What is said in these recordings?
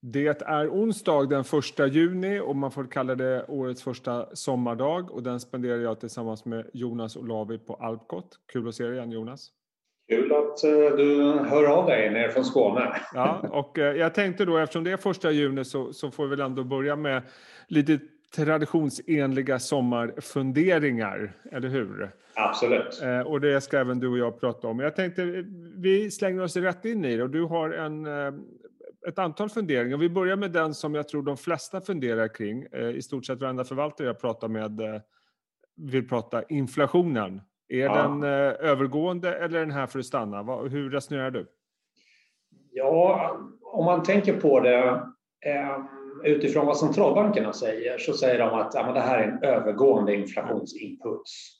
Det är onsdag den 1 juni och man får kalla det årets första sommardag och den spenderar jag tillsammans med Jonas Olavi på Alpcot. Kul att se dig igen Jonas. Kul att eh, du hör av dig ner från Skåne. Ja, och eh, jag tänkte då eftersom det är första juni så, så får vi väl ändå börja med lite traditionsenliga sommarfunderingar, eller hur? Absolut. Eh, och det ska även du och jag prata om. Jag tänkte vi slänger oss rätt in i det och du har en ett antal funderingar. Vi börjar med den som jag tror de flesta funderar kring. Eh, I stort sett varenda förvaltare jag pratar med eh, vill prata inflationen. Är ja. den eh, övergående eller är den här för att stanna? Hur resonerar du? Ja, om man tänker på det utifrån vad centralbankerna säger så säger de att ja, det här är en övergående inflationsimpuls.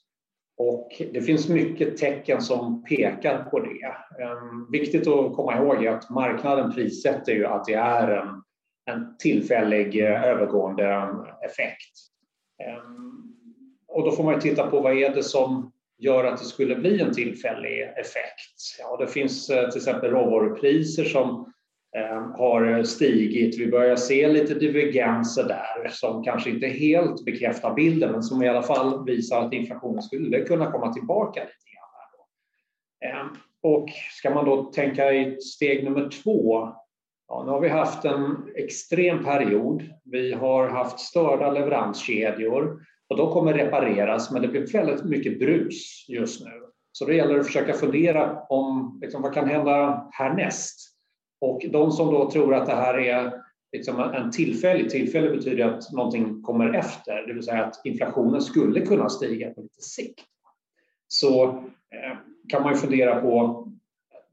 Och det finns mycket tecken som pekar på det. Ehm, viktigt att komma ihåg är att marknaden prissätter ju att det är en, en tillfällig eh, övergående ehm, effekt. Ehm, och då får man titta på vad är det som gör att det skulle bli en tillfällig effekt. Ja, det finns eh, till exempel råvarupriser som Ehm, har stigit. Vi börjar se lite divergenser där som kanske inte helt bekräftar bilden men som i alla fall visar att inflationen skulle kunna komma tillbaka lite grann. Ehm, och ska man då tänka i steg nummer två Ja, nu har vi haft en extrem period. Vi har haft störda leveranskedjor och de kommer repareras, men det blir väldigt mycket brus just nu. Så det gäller att försöka fundera om liksom, vad kan hända härnäst? Och de som då tror att det här är liksom en tillfällig, tillfällig betyder att någonting kommer efter, det vill säga att inflationen skulle kunna stiga på lite sikt. Så eh, kan man ju fundera på,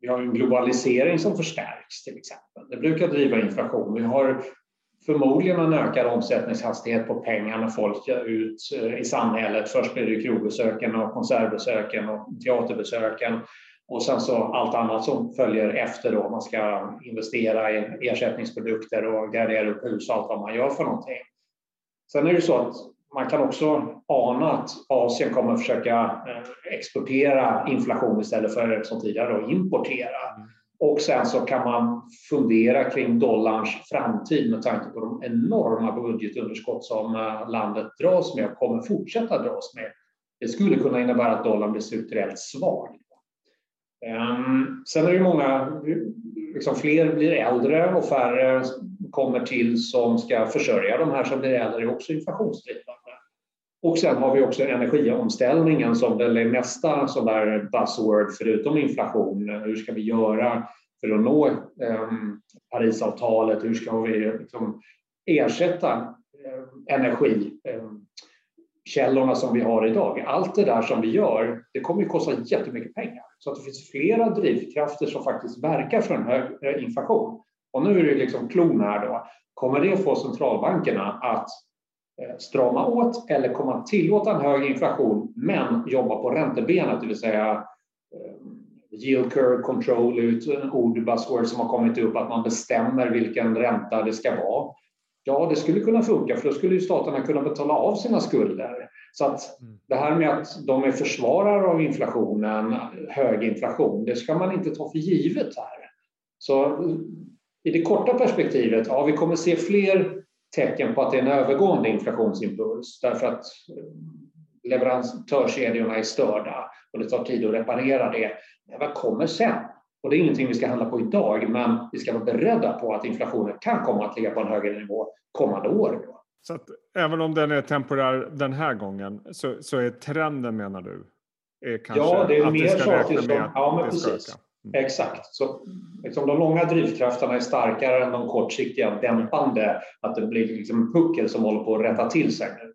vi har en globalisering som förstärks till exempel. Det brukar driva inflation. Vi har förmodligen en ökad omsättningshastighet på pengar när folk är ut eh, i samhället. Först blir det krogbesöken och konsertbesöken och teaterbesöken och sen så allt annat som följer efter då. Man ska investera i ersättningsprodukter och gardera upp hus och allt vad man gör för någonting. Sen är det så att man kan också ana att Asien kommer försöka eh, exportera inflation istället för som tidigare då, importera. Mm. Och sen så kan man fundera kring dollarns framtid med tanke på de enorma budgetunderskott som eh, landet dras med och kommer fortsätta dras med. Det skulle kunna innebära att dollarn blir strukturellt svag. Ehm, sen är det många, liksom fler blir äldre och färre kommer till som ska försörja de här som blir äldre, är också inflationsdrivande. Och sen har vi också energiomställningen som väl är nästa sån där buzzword förutom inflation. Hur ska vi göra för att nå eh, Parisavtalet? Hur ska vi liksom ersätta eh, energi? Eh, källorna som vi har idag. Allt det där som vi gör, det kommer att kosta jättemycket pengar. Så att det finns flera drivkrafter som faktiskt verkar för en hög eh, inflation. Och nu är det liksom klon här då. Kommer det få centralbankerna att eh, strama åt eller kommer att tillåta en hög inflation men jobba på räntebenet, det vill säga eh, yield curve control, ut en ord buzzword som har kommit upp, att man bestämmer vilken ränta det ska vara. Ja, det skulle kunna funka för då skulle ju staterna kunna betala av sina skulder. Så att mm. det här med att de är försvarare av inflationen, hög inflation, det ska man inte ta för givet här. Så i det korta perspektivet, ja, vi kommer se fler tecken på att det är en övergående inflationsimpuls därför att eh, leverantörskedjorna är störda och det tar tid att reparera det. Men vad kommer sen? Och det är ingenting vi ska handla på idag, men vi ska vara beredda på att inflationen kan komma att ligga på en högre nivå kommande år. Så att även om den är temporär den här gången så, så är trenden menar du? Är kanske ja, det är mer saker som... Ja, men precis. Mm. Exakt. Så, liksom, de långa drivkrafterna är starkare än de kortsiktiga dämpande. Att det blir liksom en puckel som håller på att rätta till sig nu.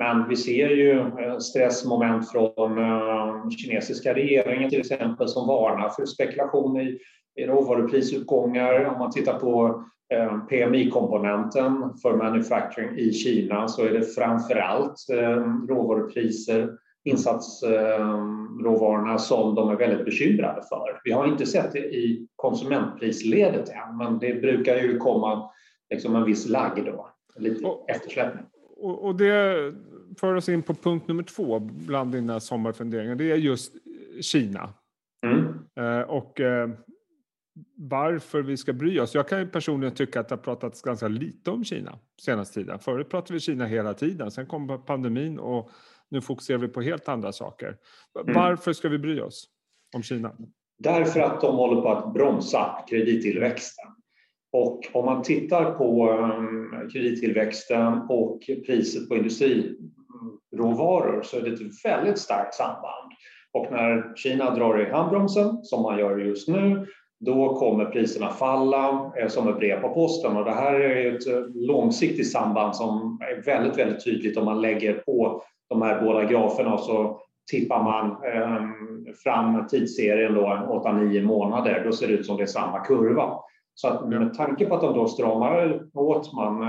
Men vi ser ju eh, stressmoment från uh, kinesiska regeringen till exempel som varnar för spekulation i, råvaruprisuppgångar. Om man tittar på Eh, PMI-komponenten för manufacturing i Kina så är det framför allt eh, råvarupriser, insatsråvarorna som de är väldigt bekymrade för. Vi har inte sett det i konsumentprisledet än, men det brukar ju komma liksom en viss lagg då, lite eftersläpning. Och det för oss in på punkt nummer två bland dina sommarfunderingar. Det är just Kina. Mm. Eh, och varför vi ska bry oss. Jag kan ju personligen tycka att det har pratats ganska lite om Kina senaste tiden. Förut pratade vi Kina hela tiden, sen kom pandemin och nu fokuserar vi på helt andra saker. Mm. Varför ska vi bry oss om Kina? Därför att de håller på att bromsa kredittillväxten. Och om man tittar på um, kredittillväxten och priset på råvaror så är det ett väldigt starkt samband. Och när Kina drar i handbromsen, som man gör just nu, då kommer priserna falla eh, som ett brev på posten. Och det här är ett eh, långsiktigt samband som är väldigt, väldigt tydligt om man lägger på de här båda graferna och så tippar man ehm, fram tidsserien då 8-9 månader. Då ser det ut som det är samma kurva. Så att med tanke på att de då stramar åt, man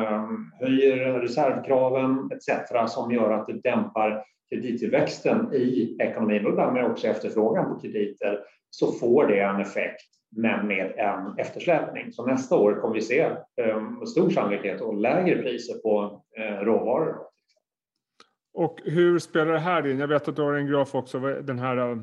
höjer reservkraven etc. som gör att det dämpar kredittillväxten i ekonomin och därmed också efterfrågan på krediter så får det en effekt men med en eftersläpning. Så nästa år kommer vi se med ehm, stor sannolikhet och lägre priser på eh, råvaror. Och hur spelar det här in? Jag vet att du har en graf också, den här, eh,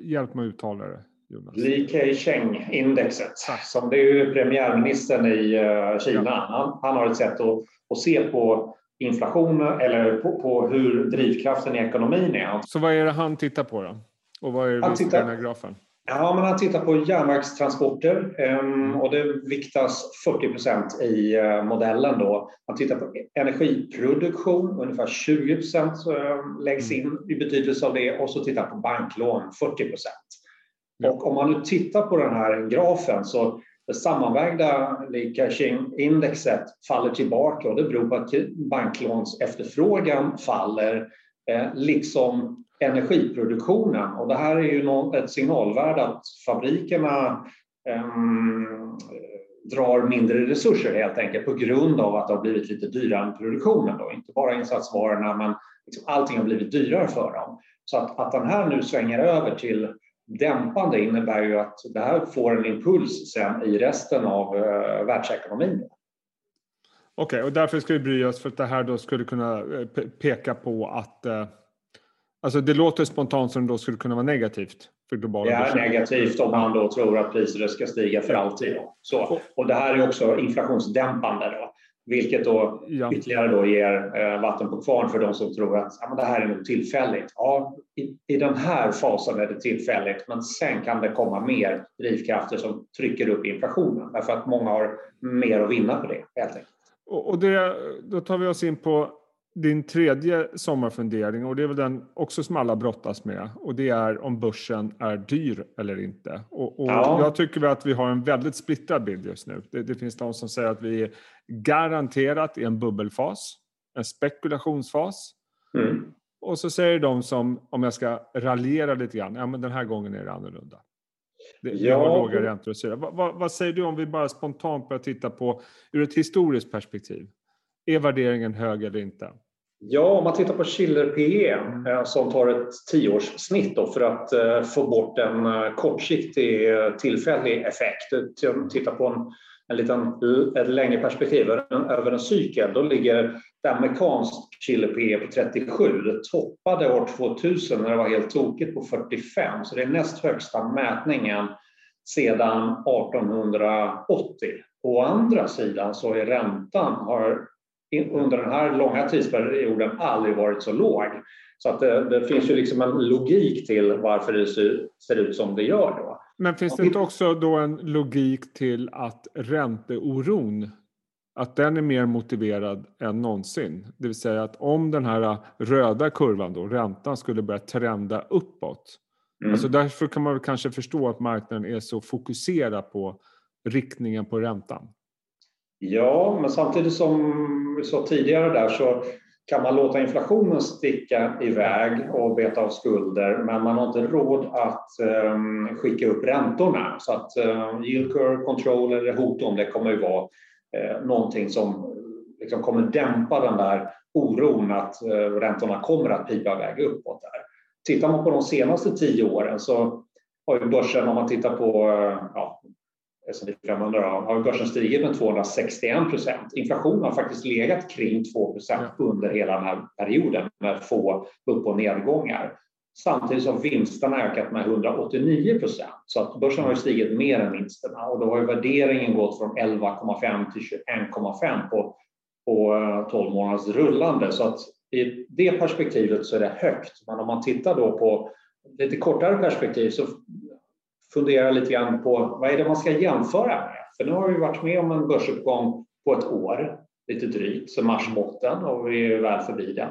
hjälp mig uttala det. Li Keqiang-indexet, som det är ju premiärministern i uh, Kina. Ja. Han, han, har ett sätt att, att se på inflationen eller på, på, hur drivkraften i ekonomin är. Så vad är det han tittar på då? Och vad är han tittar, den här grafen? Ja, men han tittar på järnvägstransporter ehm, och det viktas 40 procent i eh, modellen. Då. Han tittar på energiproduktion, ungefär 20 procent eh, läggs mm. in i betydelse av det och så tittar han på banklån, 40 procent. Ja. Och om man nu tittar på den här grafen så det sammanvägda Likashing-indexet faller tillbaka och det beror på att banklåns efterfrågan faller eh, liksom energiproduktionen. Och det här är ju ett signalvärde att fabrikerna ehm, drar mindre resurser helt enkelt på grund av att det har blivit lite dyrare än produktionen. Då. Inte bara insatsvarorna men liksom allting har blivit dyrare för dem. Så att, att den här nu svänger över till dämpande innebär ju att det här får en impuls sen i resten av uh, världsekonomin. Okej, okay, och därför ska vi bry oss för att det här då skulle kunna eh, peka på att uh Alltså det låter spontant som det då skulle kunna vara negativt för globala Det är negativt om man då tror att priset ska stiga för alltid. Så. Och det här är också inflationsdämpande då, vilket då ja. ytterligare då ger eh, vatten på kvarn för de som tror att ja, men det här är nog tillfälligt. Ja, i, i den här fasen är det tillfälligt, men sen kan det komma mer drivkrafter som trycker upp inflationen därför att många har mer att vinna på det helt enkelt. Och det, då tar vi oss in på din tredje sommarfundering, och det är väl den också som alla brottas med, och det är om börsen är dyr eller inte. Och, och ja. Jag tycker väl att vi har en väldigt splittrad bild just nu. Det, det, finns de som säger att vi är garanterat i en bubbelfas, en spekulationsfas. Mm. Och så säger de som, om jag ska raljera lite grann, ja men den här gången är det annorlunda. Det, ja. har låga räntor och så vad, vad, vad säger du om vi bara spontant börjar titta på ur ett historiskt perspektiv? Är värderingen hög eller inte? Ja, om man tittar på Schiller PE eh, som tar ett tioårssnitt då för att eh, få bort en eh, kortsiktig tillfällig effekt. Titta på en, en liten, ett längre perspektiv över en cykel. Då ligger det amerikanskt Chili PE på 37. Det toppade år 2000 när det var helt tokigt på 45, så det är näst högsta mätningen sedan 1880. Å andra sidan så är räntan har under den här långa tidsperioden aldrig varit så låg. Så att det, det, finns ju liksom en logik till varför det ser, ser ut som det gör. Då. Men finns det inte också då en logik till att ränteoron att den är mer motiverad än någonsin. Det vill säga att om den här röda kurvan, då, räntan, skulle börja trenda uppåt. Mm. Alltså därför kan man kanske förstå att marknaden är så fokuserad på riktningen på räntan. Ja, men samtidigt som vi sa tidigare där så kan man låta inflationen sticka iväg och beta av skulder men man har inte råd att um, skicka upp räntorna. Så att um, yield curve control eller hot om det kommer ju vara uh, någonting som liksom kommer dämpa den där oron att uh, räntorna kommer att pipa iväg uppåt. Där. Tittar man på de senaste tio åren så har ju börsen, om man tittar på eh, ja, S&P 500 har börsen stigit med 261 procent. Inflationen har faktiskt legat kring 2 procent under hela den här perioden med få upp och nedgångar. Samtidigt som vinsterna ökat med 189 procent. Så att börsen har stigit mer än vinsterna och då har värderingen gått från 11,5 till 21,5 på, på 12 eh, månaders rullande. Så att i det perspektivet så är det högt. Men om man tittar då på lite kortare perspektiv så fundera lite grann på vad är det man ska jämföra med? För nu har vi varit med om en börsuppgång på ett år, lite drygt, så marsbotten och vi är väl förbi den.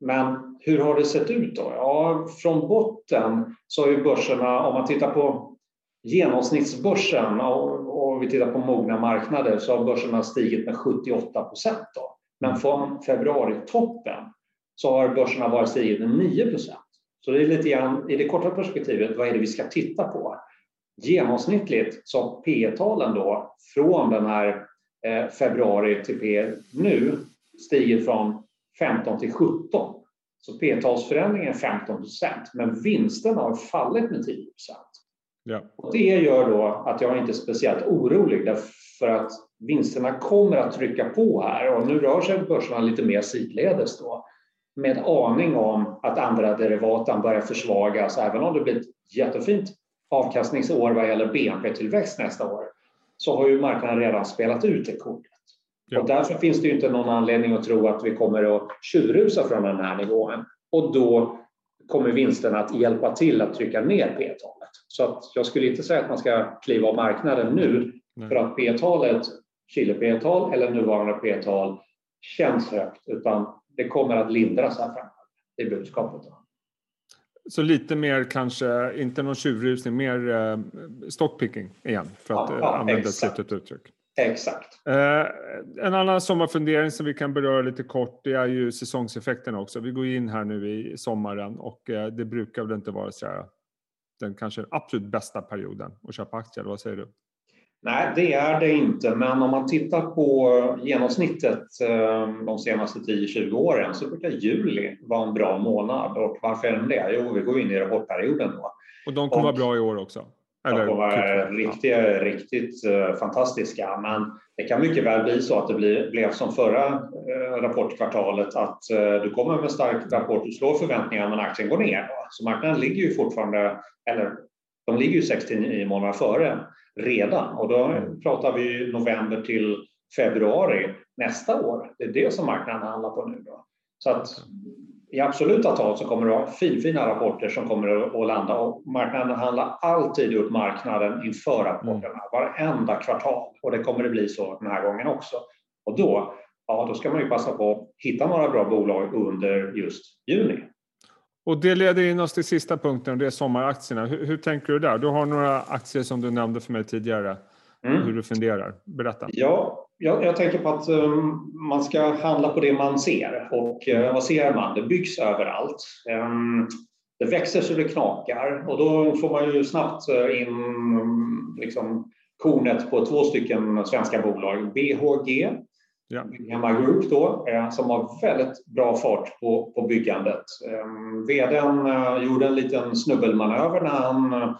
Men hur har det sett ut då? Ja, från botten så har ju börserna, om man tittar på genomsnittsbörsen och, och vi tittar på mogna marknader så har börserna stigit med 78 procent. Men från februaritoppen så har börserna bara stigit med 9 procent. Så det är lite grann, i det korta perspektivet, vad är det vi ska titta på? Genomsnittligt så har P-talen då från den här eh, februari till P nu stigit från 15 till 17. Så P-talsförändringen är 15 procent, men vinsterna har fallit med 10 procent. Ja. Och det gör då att jag inte är speciellt orolig därför att vinsterna kommer att trycka på här och nu rör sig börserna lite mer sidledes då med aning om att andra derivaten börjar försvagas även om det blir ett jättefint avkastningsår vad gäller BNP-tillväxt nästa år så har ju marknaden redan spelat ut det kortet. Ja. Och därför finns det ju inte någon anledning att tro att vi kommer att tjurrusa från den här nivån. Och då kommer vinsterna att hjälpa till att trycka ner P-talet. Så att jag skulle inte säga att man ska kliva av marknaden nu Nej. för att P-talet, Chile P-tal eller nuvarande P-tal känns högt, utan det kommer att lindras här framöver. Det är budskapet. Då. Så lite mer kanske, inte någon tjuvrusning, mer uh, stockpicking igen för att ja, uh, använda exakt. ett uttryck. Exakt. Uh, en annan sommarfundering som vi kan beröra lite kort det är ju säsongseffekterna också. Vi går in här nu i sommaren och det brukar väl inte vara så här, den kanske absolut bästa perioden att köpa aktier. Vad säger du? Nej, det är det inte, men om man tittar på genomsnittet eh, de senaste 10-20 åren så brukar juli vara en bra månad. Och varför är den det? Jo, vi går in i rapportperioden då. Och de kommer och, vara bra i år också? Eller? De kommer vara riktigt, riktigt uh, fantastiska, men det kan mycket väl bli så att det blir, blev som förra uh, rapportkvartalet att du kommer med stark rapport, du slår förväntningarna men aktien går ner. Då. Så marknaden ligger ju fortfarande, eller de ligger ju 69 månader före redan och då mm. pratar vi november till februari nästa år. Det är det som marknaden handlar på nu. Då. Så att i absoluta tal så kommer det att vara finfina rapporter som kommer att landa och marknaden handlar alltid upp marknaden inför rapporterna, mm. varenda kvartal och det kommer det bli så den här gången också. Och då, ja, då ska man ju passa på att hitta några bra bolag under just juni. Och det leder in oss till sista punkten och det är sommaraktierna. Hur, hur, tänker du där? Du har några aktier som du nämnde för mig tidigare. Mm. Hur du funderar. Berätta. Ja, jag, jag tänker på att um, man ska handla på det man ser. Och uh, vad ser man? Det byggs överallt. Um, det växer så det knakar och då får man ju snabbt uh, in um, liksom, kornet på två stycken svenska bolag. BHG Ja. Hemma Group då, eh, som har väldigt bra fart på, på byggandet. Eh, VDn eh, gjorde en liten snubbelmanöver när han eh,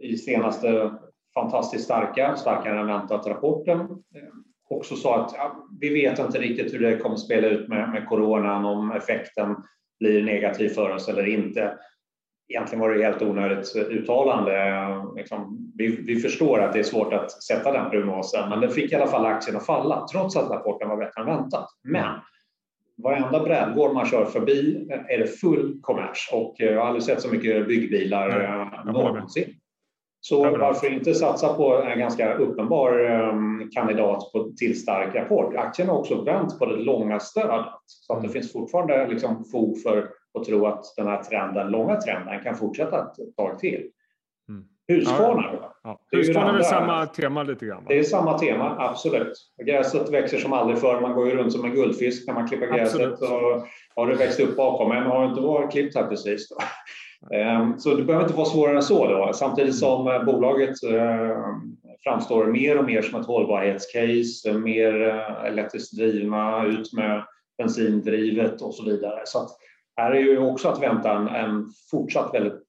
i senaste fantastiskt starka, starkare än väntat rapporten eh, också sa att ja, vi vet inte riktigt hur det kommer spela ut med, med coronan, om effekten blir negativ för oss eller inte egentligen var det helt onödigt uttalande. Liksom, vi, vi, förstår att det är svårt att sätta den prognosen, men det fick i alla fall aktien att falla trots att rapporten var bättre än väntat. Men varenda brädgård man kör förbi är det full kommers och jag har aldrig sett så mycket byggbilar mm. någonsin. Så varför inte satsa på en ganska uppenbar um, kandidat på, till stark rapport? Aktien har också vänt på det långa stödet så att det mm. finns fortfarande liksom fog för att tro att den här trenden, långa trenden kan fortsätta ett tag till. Mm. Husqvarna ja, ja. Husqvarna är väl samma tema lite grann? Va? Det är samma tema, absolut. Gräset växer som aldrig förr. Man går ju runt som en guldfisk när man klipper gräset. Och har det växt upp bakom men har inte varit klippt här precis. Då. Ehm, så det behöver inte vara svårare än så. Då. Samtidigt som eh, bolaget eh, framstår mer och mer som ett hållbarhetscase, mer eh, elektriskt drivna, ut med bensindrivet och så vidare. Så här är ju också att vänta en, en fortsatt väldigt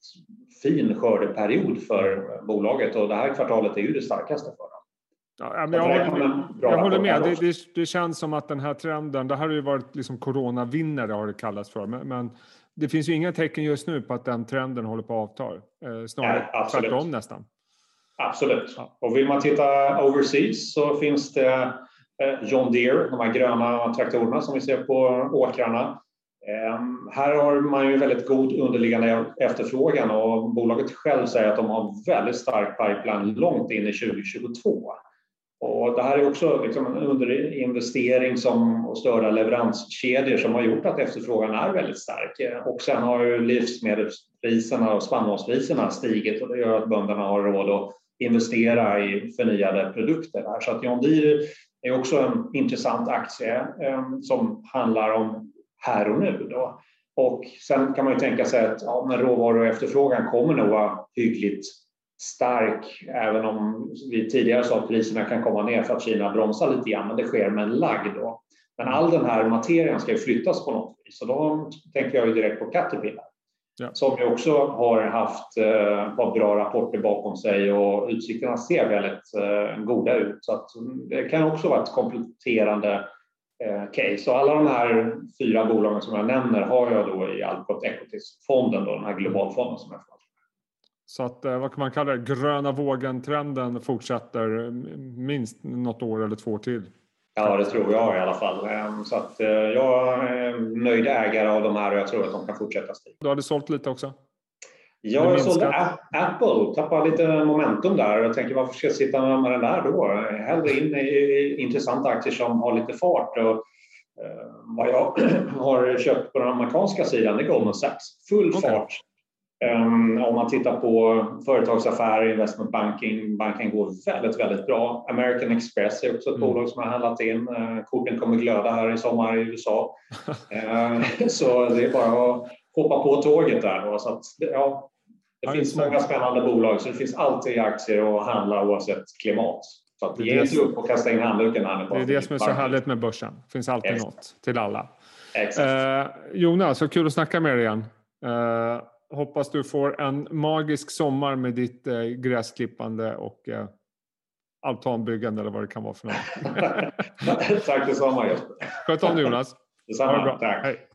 fin skördeperiod för bolaget och det här kvartalet är ju det starkaste för dem. Ja, men jag, håller, jag håller med. Det, det, det, känns som att den här trenden, det här har ju varit liksom coronavinnare har det kallats för, men, men det finns ju inga tecken just nu på att den trenden håller på att avta. Eh, snarare tvärtom nästan. Absolut. Ja. Och vill man titta overseas så finns det eh, John Deere, de här gröna traktorerna som vi ser på åkrarna. Ehm, här har man ju väldigt god underliggande efterfrågan och bolaget själv säger att de har väldigt stark pipeline långt in i 2022. Och det här är också liksom en underinvestering som, och störda leveranskedjor som har gjort att efterfrågan är väldigt stark. Och sen har ju livsmedelspriserna och spannmålspriserna stigit och det gör att bönderna har råd att investera i förnyade produkter. Här. Så att John Deere är också en intressant aktie eh, som handlar om här och nu. Då. Och sen kan man ju tänka sig att ja, men råvaror och efterfrågan kommer nog vara hyggligt stark, även om vi tidigare sa att priserna kan komma ner för att Kina bromsar lite grann, men det sker med en lagg då. Men all den här materien ska ju flyttas på något vis och då tänker jag ju direkt på Caterpillar. Ja. Som ju också har haft eh, bra rapporter bakom sig och utsikterna ser väldigt eh, goda ut. Så att det kan också vara ett kompletterande case. Och alla de här fyra bolagen som jag nämner har jag då i Alcot Equities-fonden, den här globalfonden som jag så att, eh, vad kan man kalla det, gröna vågen-trenden fortsätter minst något år eller två till. Ja, det tror jag i alla fall. Ehm, så att eh, jag är nöjd ägare av de här och jag tror att de kan fortsätta stiga. Du hade sålt lite också? Ja, jag sålde Apple, tappade lite momentum där. Jag tänker varför ska jag sitta med den där då? Hellre in i intressanta aktier som har lite fart. Och, eh, vad jag har köpt på den amerikanska sidan är Goldman Sachs. Full okay. fart Um, om man tittar på företagsaffärer, investment banking, banken går väldigt, väldigt bra. American Express är också ett mm. bolag som har handlat in. Uh, korten kommer glöda här i sommar i USA. uh, så det är bara att hoppa på tåget där. Då. Så att, ja, det ja, finns många spännande bolag så det finns alltid aktier att handla oavsett klimat. Så att ge inte upp och kasta in handduken. Här det är det som är så härligt med börsen. Det finns alltid Exakt. något till alla. Uh, Jonas, så kul att snacka med dig igen. Uh, hoppas du får en magisk sommar med ditt eh, gräsklippande och eh, altanbyggande eller vad det kan vara för något. Tack detsamma Jesper. Sköt om dig Jonas. Detsamma. Tack. Hej.